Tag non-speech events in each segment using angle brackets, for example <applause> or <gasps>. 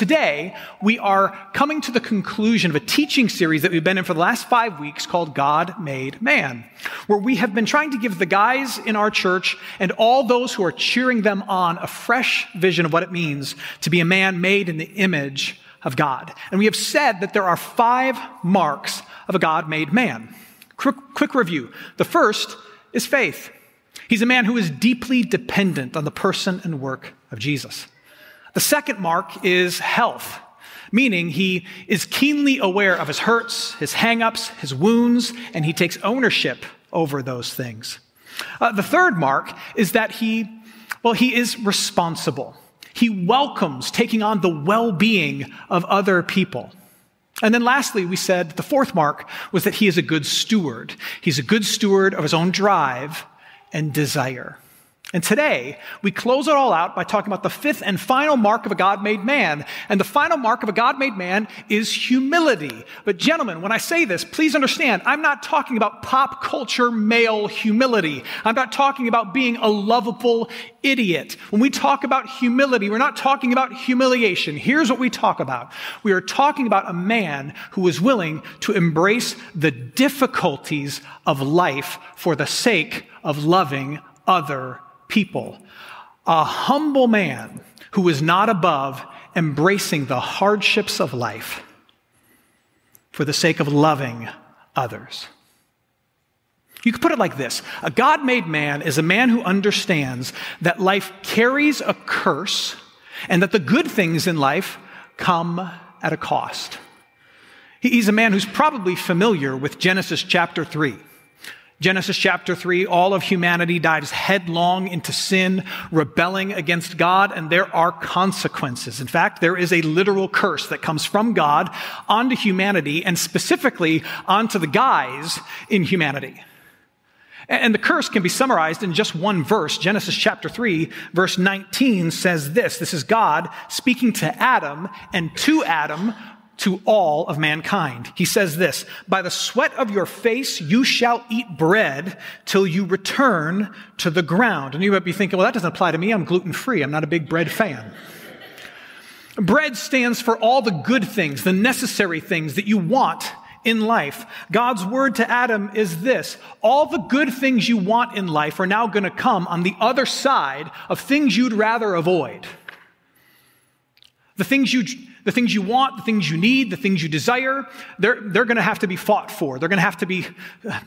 Today, we are coming to the conclusion of a teaching series that we've been in for the last five weeks called God Made Man, where we have been trying to give the guys in our church and all those who are cheering them on a fresh vision of what it means to be a man made in the image of God. And we have said that there are five marks of a God made man. Quick, quick review. The first is faith. He's a man who is deeply dependent on the person and work of Jesus. The second mark is health, meaning he is keenly aware of his hurts, his hangups, his wounds, and he takes ownership over those things. Uh, the third mark is that he, well, he is responsible. He welcomes taking on the well being of other people. And then lastly, we said the fourth mark was that he is a good steward. He's a good steward of his own drive and desire. And today, we close it all out by talking about the fifth and final mark of a God made man. And the final mark of a God made man is humility. But, gentlemen, when I say this, please understand, I'm not talking about pop culture male humility. I'm not talking about being a lovable idiot. When we talk about humility, we're not talking about humiliation. Here's what we talk about we are talking about a man who is willing to embrace the difficulties of life for the sake of loving other people. A humble man who is not above embracing the hardships of life for the sake of loving others. You could put it like this A God made man is a man who understands that life carries a curse and that the good things in life come at a cost. He's a man who's probably familiar with Genesis chapter 3. Genesis chapter 3, all of humanity dives headlong into sin, rebelling against God, and there are consequences. In fact, there is a literal curse that comes from God onto humanity, and specifically onto the guys in humanity. And the curse can be summarized in just one verse. Genesis chapter 3, verse 19 says this. This is God speaking to Adam and to Adam to all of mankind. He says this, by the sweat of your face you shall eat bread till you return to the ground. And you might be thinking, well, that doesn't apply to me. I'm gluten free. I'm not a big bread fan. Bread stands for all the good things, the necessary things that you want in life. God's word to Adam is this. All the good things you want in life are now going to come on the other side of things you'd rather avoid. The things you the things you want, the things you need, the things you desire, they're, they're going to have to be fought for. They're going to have to be uh,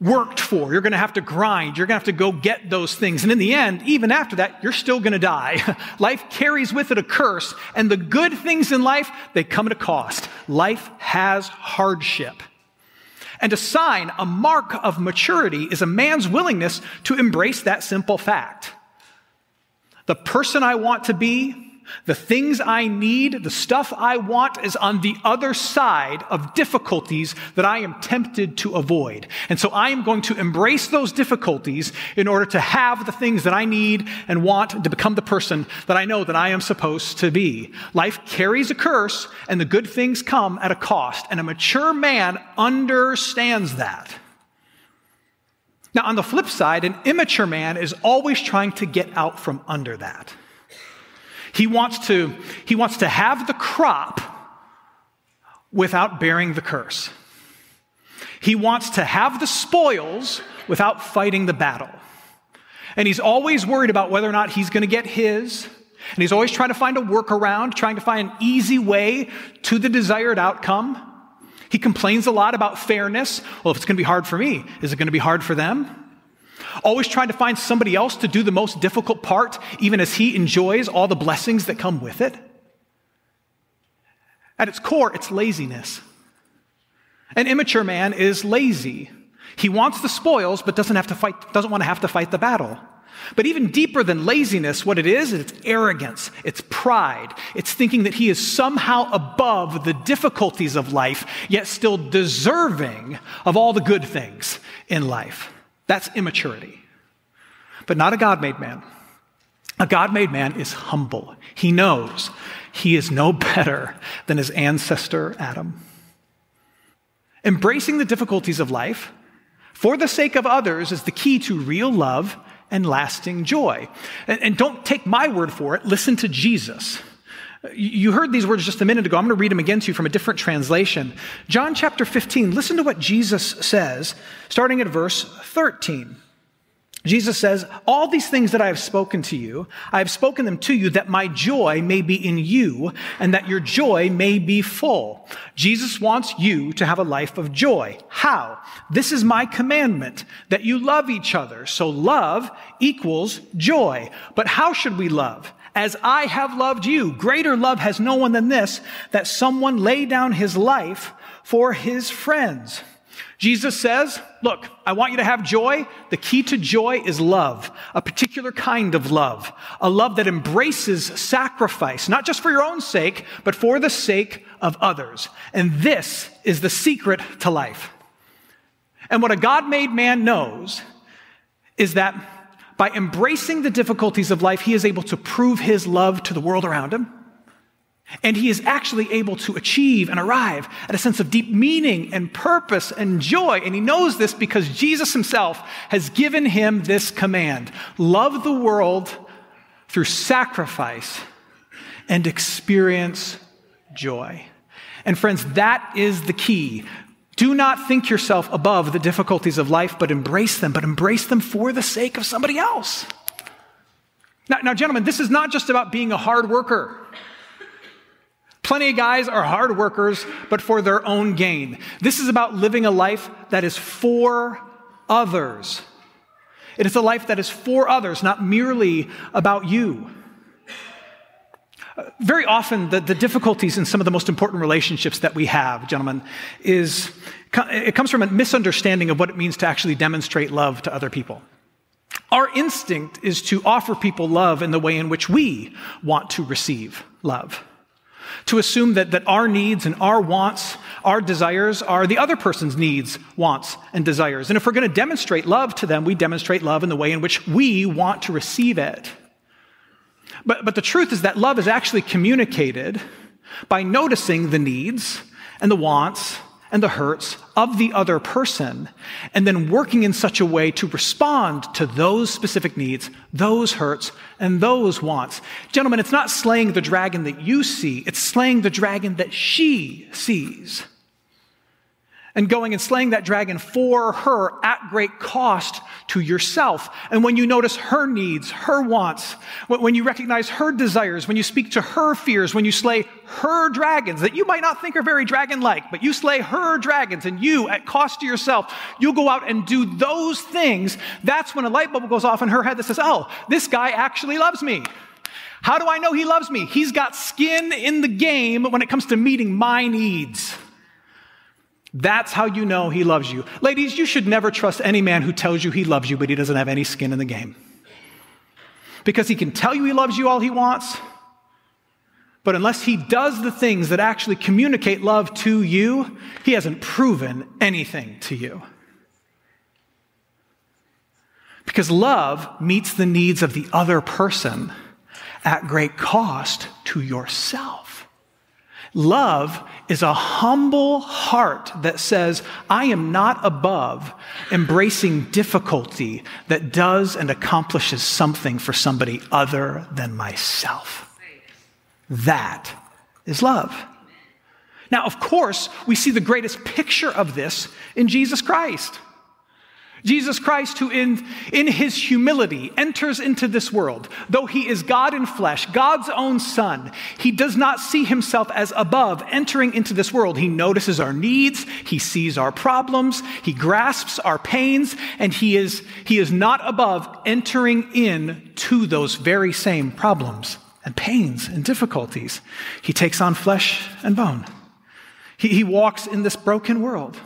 worked for. You're going to have to grind. You're going to have to go get those things. And in the end, even after that, you're still going to die. <laughs> life carries with it a curse, and the good things in life, they come at a cost. Life has hardship. And a sign, a mark of maturity, is a man's willingness to embrace that simple fact. The person I want to be, the things I need, the stuff I want is on the other side of difficulties that I am tempted to avoid. And so I am going to embrace those difficulties in order to have the things that I need and want to become the person that I know that I am supposed to be. Life carries a curse and the good things come at a cost. And a mature man understands that. Now, on the flip side, an immature man is always trying to get out from under that. He wants to, he wants to have the crop without bearing the curse. He wants to have the spoils without fighting the battle. And he's always worried about whether or not he's going to get his. And he's always trying to find a workaround, trying to find an easy way to the desired outcome. He complains a lot about fairness. Well, if it's going to be hard for me, is it going to be hard for them? Always trying to find somebody else to do the most difficult part, even as he enjoys all the blessings that come with it. At its core, it's laziness. An immature man is lazy. He wants the spoils, but doesn't have to fight, doesn't want to have to fight the battle. But even deeper than laziness, what it is, it's arrogance, it's pride, it's thinking that he is somehow above the difficulties of life, yet still deserving of all the good things in life. That's immaturity. But not a God made man. A God made man is humble. He knows he is no <laughs> better than his ancestor Adam. Embracing the difficulties of life for the sake of others is the key to real love and lasting joy. And, and, don't take my word for it, listen to Jesus. You heard these words just a minute ago. I'm going to read them again to you from a different translation. John chapter 15, listen to what Jesus says, starting at verse 13. Jesus says, All these things that I have spoken to you, I have spoken them to you that my joy may be in you and that your joy may be full. Jesus wants you to have a life of joy. How? This is my commandment that you love each other. So love equals joy. But how should we love? As I have loved you. Greater love has no one than this, that someone lay down his life for his friends. Jesus says, Look, I want you to have joy. The key to joy is love, a particular kind of love, a love that embraces sacrifice, not just for your own sake, but for the sake of others. And this is the secret to life. And what a God made man knows is that by embracing the difficulties of life, he is able to prove his love to the world around him. And he is actually able to achieve and arrive at a sense of deep meaning and purpose and joy. And he knows this because Jesus himself has given him this command love the world through sacrifice and experience joy. And friends, that is the key. Do not think yourself above the difficulties of life, but embrace them, but embrace them for the sake of somebody else. Now, now gentlemen, this is not just about being a hard worker. Plenty of guys are hard workers, but for their own gain. This is about living a life that is for others. It is a life that is for others, not merely about you. Very often, the, the difficulties in some of the most important relationships that we have, gentlemen, is it comes from a misunderstanding of what it means to actually demonstrate love to other people. Our instinct is to offer people love in the way in which we want to receive love to assume that, that our needs and our wants, our desires are the other person's needs, wants, and desires. And if we're going to demonstrate love to them, we demonstrate love in the way in which we want to receive it. But, but the truth is that love is actually communicated by noticing the needs and the wants and the hurts of the other person, and then working in such a way to respond to those specific needs, those hurts, and those wants. Gentlemen, it's not slaying the dragon that you see, it's slaying the dragon that she sees and going and slaying that dragon for her at great cost to yourself. And when you notice her needs, her wants, when you recognize her desires, when you speak to her fears, when you slay her dragons that you might not think are very dragon like, but you slay her dragons and you, at cost to yourself, you'll go out and do those things. That's when a light bulb goes off in her head that says, Oh, this guy actually loves me. How do I know he loves me? He's got skin in the game when it comes to meeting my needs. That's how you know he loves you. Ladies, you should never trust any man who tells you he loves you, but he doesn't have any skin in the game. Because he can tell you he loves you all he wants, but unless he does the things that actually communicate love to you, he hasn't proven anything to you. Because love meets the needs of the other person at great cost to yourself. Love is a humble heart that says, I am not above embracing difficulty that does and accomplishes something for somebody other than myself. That is love. Now, of course, we see the greatest picture of this in Jesus Christ. Jesus Christ, who in, in his humility enters into this world, though he is God in flesh, God's own son, he does not see himself as above entering into this world. He notices our needs, he sees our problems, he grasps our pains, and he is, he is not above entering in to those very same problems and pains and difficulties. He takes on flesh and bone. He, he walks in this broken world.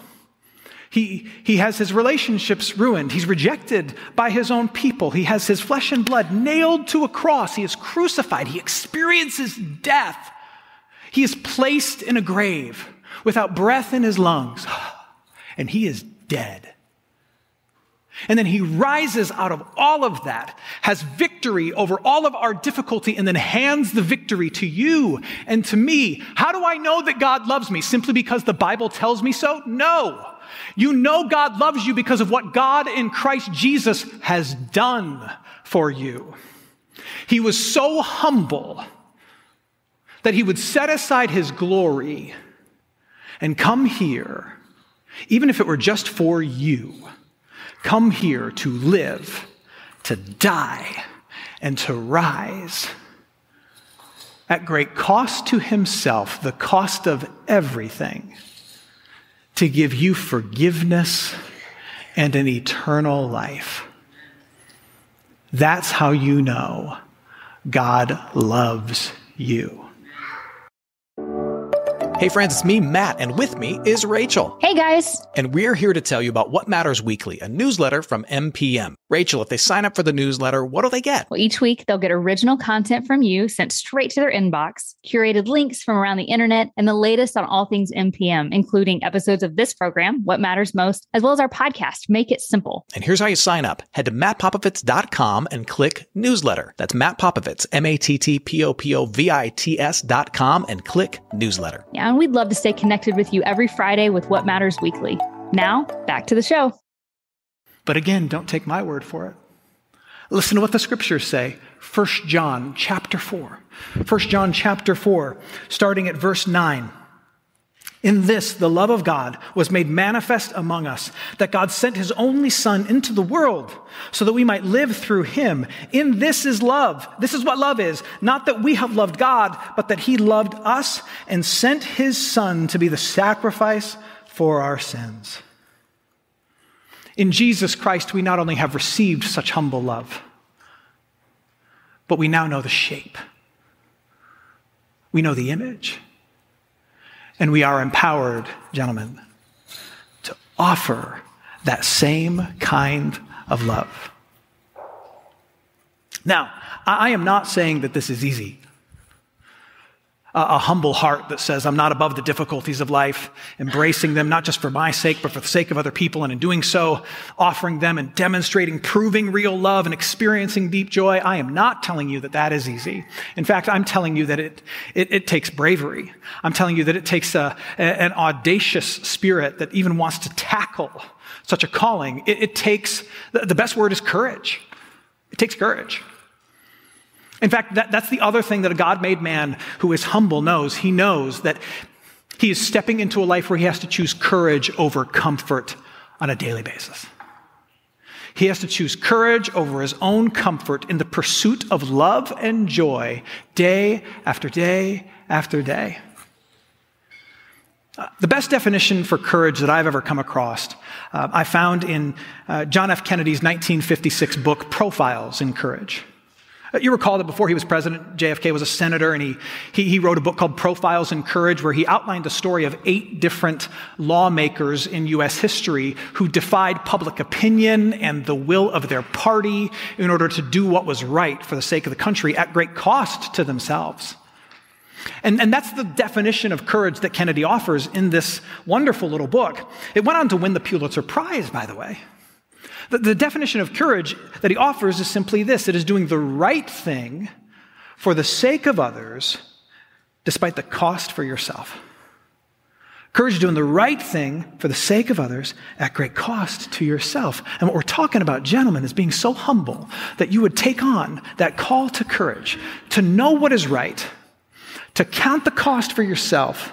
He, he has his relationships ruined. He's rejected by his own people. He has his flesh and blood nailed to a cross. He is crucified. He experiences death. He is placed in a grave without breath in his lungs, <gasps> and he is dead. And then he rises out of all of that, has victory over all of our difficulty, and then hands the victory to you and to me. How do I know that God loves me? Simply because the Bible tells me so? No. You know God loves you because of what God in Christ Jesus has done for you. He was so humble that he would set aside his glory and come here, even if it were just for you come here to live, to die, and to rise at great cost to himself, the cost of everything, to give you forgiveness and an eternal life. That's how you know God loves you. Hey, friends, it's me, Matt, and with me is Rachel. Hey, guys. And we're here to tell you about What Matters Weekly, a newsletter from MPM. Rachel, if they sign up for the newsletter, what do they get? Well, each week they'll get original content from you sent straight to their inbox, curated links from around the internet, and the latest on all things MPM, including episodes of this program, What Matters Most, as well as our podcast, Make It Simple. And here's how you sign up. Head to mattpopovits.com and click newsletter. That's Matt Popovits, M-A-T-T-P-O-P-O-V-I-T-S dot com and click newsletter. Yeah, and we'd love to stay connected with you every Friday with What Matters Weekly. Now, back to the show. But again, don't take my word for it. Listen to what the scriptures say. 1 John chapter 4. 1 John chapter 4, starting at verse 9. In this, the love of God was made manifest among us, that God sent his only Son into the world so that we might live through him. In this is love. This is what love is. Not that we have loved God, but that he loved us and sent his Son to be the sacrifice for our sins. In Jesus Christ, we not only have received such humble love, but we now know the shape. We know the image. And we are empowered, gentlemen, to offer that same kind of love. Now, I am not saying that this is easy a humble heart that says, I'm not above the difficulties of life, embracing them not just for my sake, but for the sake of other people, and in doing so, offering them and demonstrating, proving real love and experiencing deep joy. I am not telling you that that is easy. In fact, I'm telling you that it, it, it takes bravery. I'm telling you that it takes a, an audacious spirit that even wants to tackle such a calling. It, it takes, the best word is courage. It takes courage. In fact, that, that's the other thing that a God made man who is humble knows. He knows that he is stepping into a life where he has to choose courage over comfort on a daily basis. He has to choose courage over his own comfort in the pursuit of love and joy day after day after day. Uh, the best definition for courage that I've ever come across, uh, I found in uh, John F. Kennedy's 1956 book, Profiles in Courage. Uh, you recall that before he was president, JFK was a senator, and he, he, he, wrote a book called Profiles in Courage, where he outlined the story of eight different lawmakers in U.S. history who defied public opinion and the will of their party in order to do what was right for the sake of the country at great cost to themselves. And, and that's the definition of courage that Kennedy offers in this wonderful little book. It went on to win the Pulitzer Prize, by the way. The, the definition of courage that he offers is simply this it is doing the right thing for the sake of others, despite the cost for yourself. Courage is doing the right thing for the sake of others at great cost to yourself. And what we're talking about, gentlemen, is being so humble that you would take on that call to courage, to know what is right, to count the cost for yourself,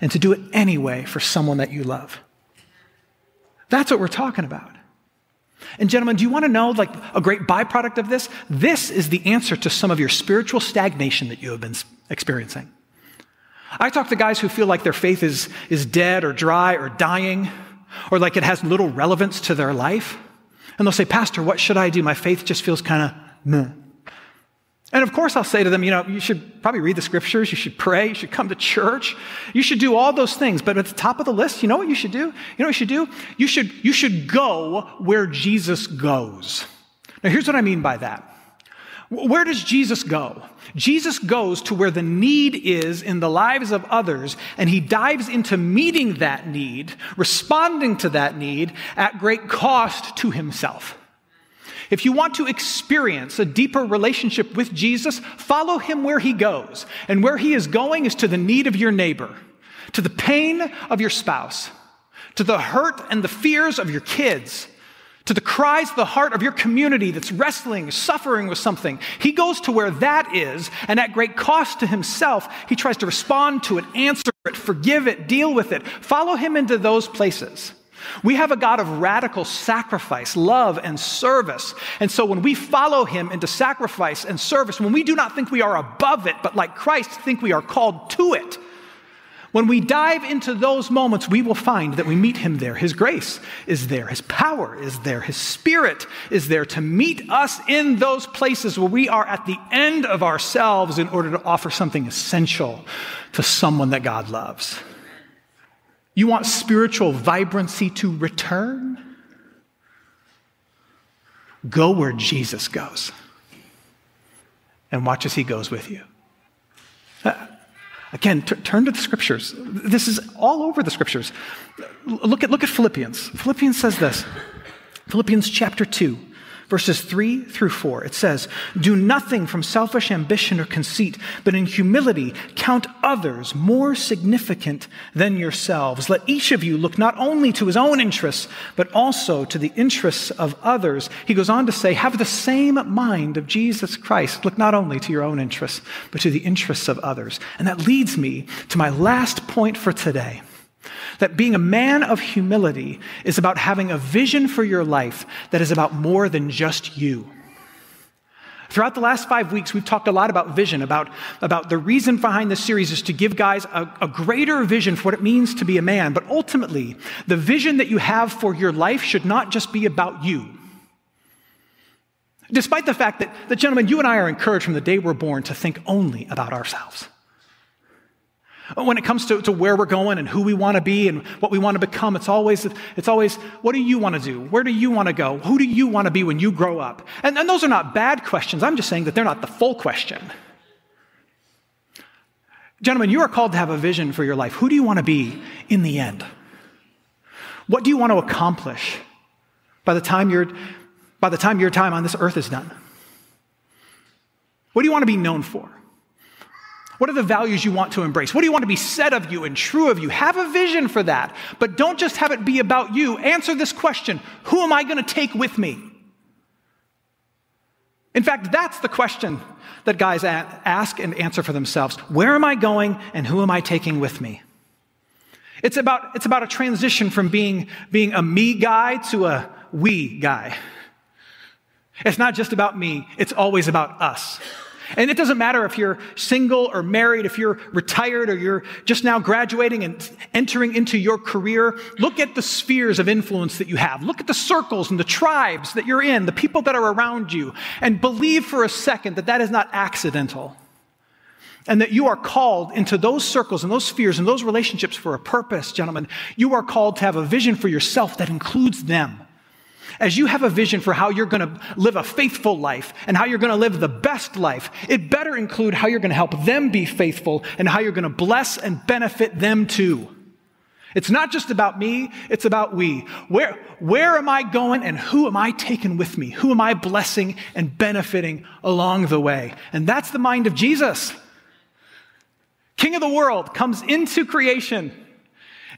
and to do it anyway for someone that you love. That's what we're talking about. And gentlemen, do you want to know like a great byproduct of this? This is the answer to some of your spiritual stagnation that you have been experiencing. I talk to guys who feel like their faith is, is dead or dry or dying, or like it has little relevance to their life. And they'll say, Pastor, what should I do? My faith just feels kind of meh. And of course, I'll say to them, you know, you should probably read the scriptures, you should pray, you should come to church, you should do all those things. But at the top of the list, you know what you should do? You know what you should do? You should, you should go where Jesus goes. Now, here's what I mean by that. Where does Jesus go? Jesus goes to where the need is in the lives of others, and he dives into meeting that need, responding to that need at great cost to himself. If you want to experience a deeper relationship with Jesus, follow him where he goes. And where he is going is to the need of your neighbor, to the pain of your spouse, to the hurt and the fears of your kids, to the cries of the heart of your community that's wrestling, suffering with something. He goes to where that is, and at great cost to himself, he tries to respond to it, answer it, forgive it, deal with it. Follow him into those places. We have a God of radical sacrifice, love, and service. And so when we follow him into sacrifice and service, when we do not think we are above it, but like Christ think we are called to it, when we dive into those moments, we will find that we meet him there. His grace is there, his power is there, his spirit is there to meet us in those places where we are at the end of ourselves in order to offer something essential to someone that God loves. You want spiritual vibrancy to return? Go where Jesus goes and watch as he goes with you. Uh, again, t- turn to the scriptures. This is all over the scriptures. Look at, look at Philippians. Philippians says this Philippians chapter 2 verses 3 through 4. It says, Do nothing from selfish ambition or conceit, but in humility count others more significant than yourselves. Let each of you look not only to his own interests, but also to the interests of others. He goes on to say, Have the same mind of Jesus Christ. Look not only to your own interests, but to the interests of others. And that leads me to my last point for today. That being a man of humility is about having a vision for your life that is about more than just you. Throughout the last five weeks, we've talked a lot about vision, about, about the reason behind this series is to give guys a, a greater vision for what it means to be a man. But ultimately, the vision that you have for your life should not just be about you. Despite the fact that, that, gentlemen, you and I are encouraged from the day we're born to think only about ourselves. Oh, when it comes to, to where we're going and who we want to be and what we want to become, it's always, it's always, what do you want to do? Where do you want to go? Who do you want to be when you grow up? And, and those are not bad questions. I'm just saying that they're not the full question. Gentlemen, you are called to have a vision for your life. Who do you want to be in the end? What do you want to accomplish by the time, you by the time your time on this earth is done? What do you want to be known for? What are the values you want to embrace? What do you want to be said of you and true of you? Have a vision for that, but don't just have it be about you. Answer this question Who am I going to take with me? In fact, that's the question that guys ask and answer for themselves. Where am I going and who am I taking with me? It's about, it's about a transition from being, being a me guy to a we guy. It's not just about me, it's always about us. And it doesn't matter if you're single or married, if you're retired or you're just now graduating and entering into your career. Look at the spheres of influence that you have. Look at the circles and the tribes that you're in, the people that are around you, and believe for a second that that is not accidental. And that you are called into those circles and those spheres and those relationships for a purpose, gentlemen. You are called to have a vision for yourself that includes them. As you have a vision for how you're going to live a faithful life and how you're going to live the best life, it better include how you're going to help them be faithful and how you're going to bless and benefit them too. It's not just about me, it's about we. Where, where am I going and who am I taking with me? Who am I blessing and benefiting along the way? And that's the mind of Jesus. King of the world comes into creation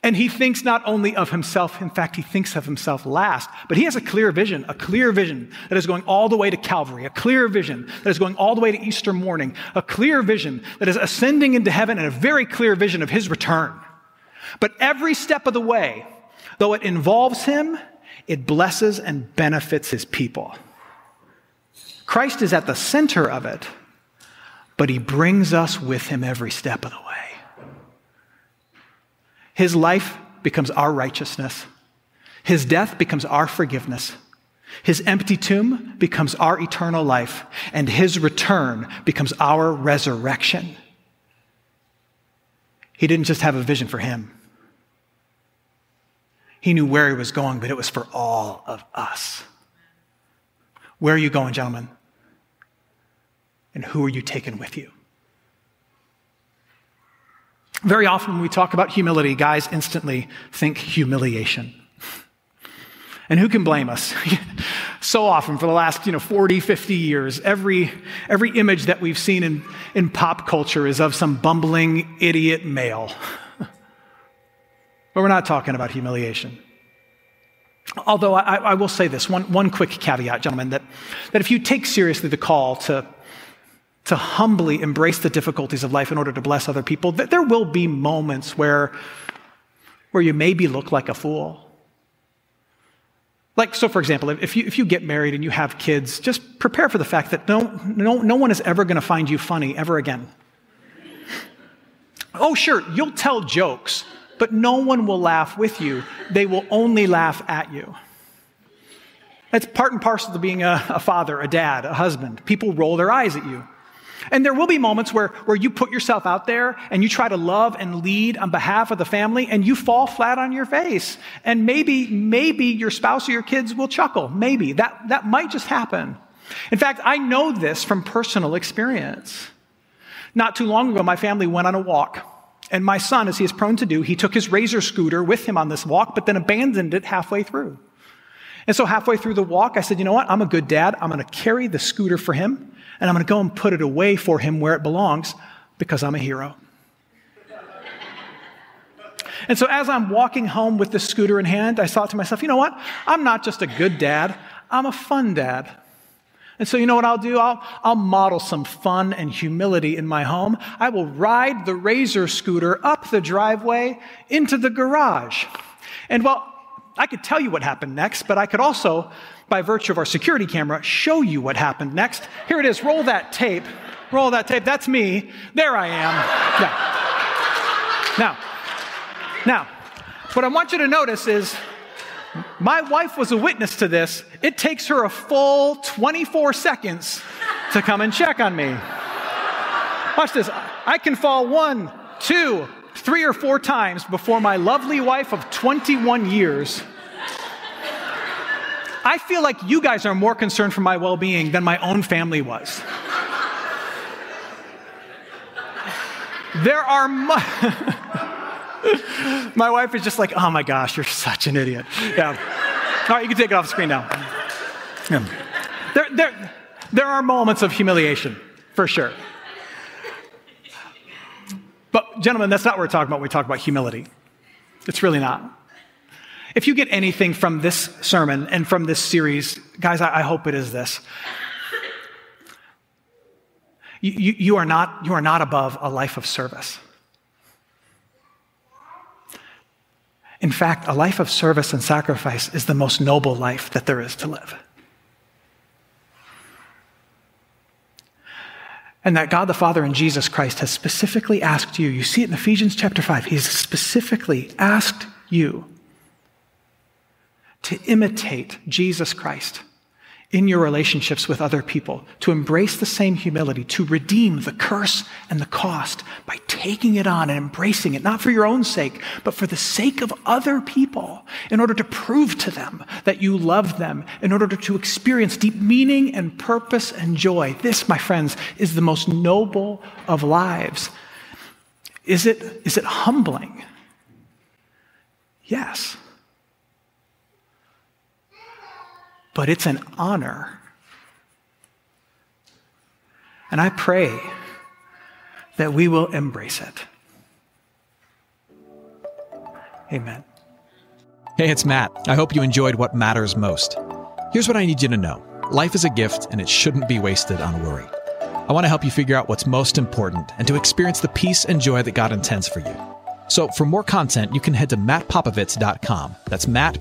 and he thinks not only of himself, in fact, he thinks of himself last, but he has a clear vision, a clear vision that is going all the way to Calvary, a clear vision that is going all the way to Easter morning, a clear vision that is ascending into heaven, and a very clear vision of his return. But every step of the way, though it involves him, it blesses and benefits his people. Christ is at the center of it, but he brings us with him every step of the way. His life becomes our righteousness. His death becomes our forgiveness. His empty tomb becomes our eternal life, and his return becomes our resurrection. He didn't just have a vision for him, he knew where he was going, but it was for all of us. Where are you going, gentlemen? And who are you taking with you? Very often, when we talk about humility, guys instantly think humiliation. And who can blame us? <laughs> so often for the last you know, 40, 50 years, every, every image that we've seen in, in pop culture is of some bumbling idiot male. <laughs> but we're not talking about humiliation. Although I, I, will say this one, one quick caveat, gentlemen, that, that if you take seriously the call to, to humbly embrace the difficulties of life in order to bless other people, that there will be moments where, where you maybe look like a fool. Like, so for example, if you, if you get married and you have kids, just prepare for the fact that no, no, no one is ever going to find you funny ever again. <laughs> Oh, sure, you'll tell jokes, but no one will laugh with you. They will only laugh at you. That's part and parcel to being a, a father, a dad, a husband. People roll their eyes at you. And there will be moments where, where you put yourself out there and you try to love and lead on behalf of the family and you fall flat on your face. And maybe, maybe your spouse or your kids will chuckle. Maybe. That, that might just happen. In fact, I know this from personal experience. Not too long ago, my family went on a walk. And my son, as he is prone to do, he took his razor scooter with him on this walk, but then abandoned it halfway through. And so halfway through the walk, I said, you know what? I'm a good dad. I'm going to carry the scooter for him and I'm going to go and put it away for him where it belongs because I'm a hero. And so as I'm walking home with the scooter in hand, I thought to myself, you know what? I'm not just a good dad, I'm a fun dad. And so, you know what I'll do? I'll, I'll model some fun and humility in my home. I will ride the Razor scooter up the driveway into the garage. And well, I could tell you what happened next, but I could also by virtue of our security camera, show you what happened next. Here it is. Roll that tape. Roll that tape. That's me. There I am. Now, now, now, what I want you to notice is my wife was a witness to this. It takes her a full 24 seconds to come and check on me. Watch this. I can fall one, two, three, or four times before my lovely wife of 21 years I feel like you guys are more concerned for my well being than my own family was. there are. Mu- <laughs> my wife is just like, oh my gosh, you're such an idiot. Yeah. All right, you can take it off the screen now. Yeah. There, there, there are moments of humiliation, for sure. But, gentlemen, that's not what we're talking about when we talk about humility. It's really not. If you get anything from this sermon and from this series, guys, I, I hope it is this. You, you, you, are not, you are not above a life of service. In fact, a life of service and sacrifice is the most noble life that there is to live. And that God the Father and Jesus Christ has specifically asked you, you see it in Ephesians chapter 5, He's specifically asked you to imitate Jesus Christ in your relationships with other people, to embrace the same humility, to redeem the curse and the cost by taking it on and embracing it, not for your own sake, but for the sake of other people, in order to prove to them that you love them, in order to experience deep meaning and purpose and joy. This, my friends, is the most noble of lives. Is it, is it humbling? Yes. But it's an honor. And I pray that we will embrace it. Amen. Hey, it's Matt. I hope you enjoyed what matters most. Here's what I need you to know life is a gift, and it shouldn't be wasted on worry. I want to help you figure out what's most important and to experience the peace and joy that God intends for you. So, for more content, you can head to mattpopovits.com. That's Matt.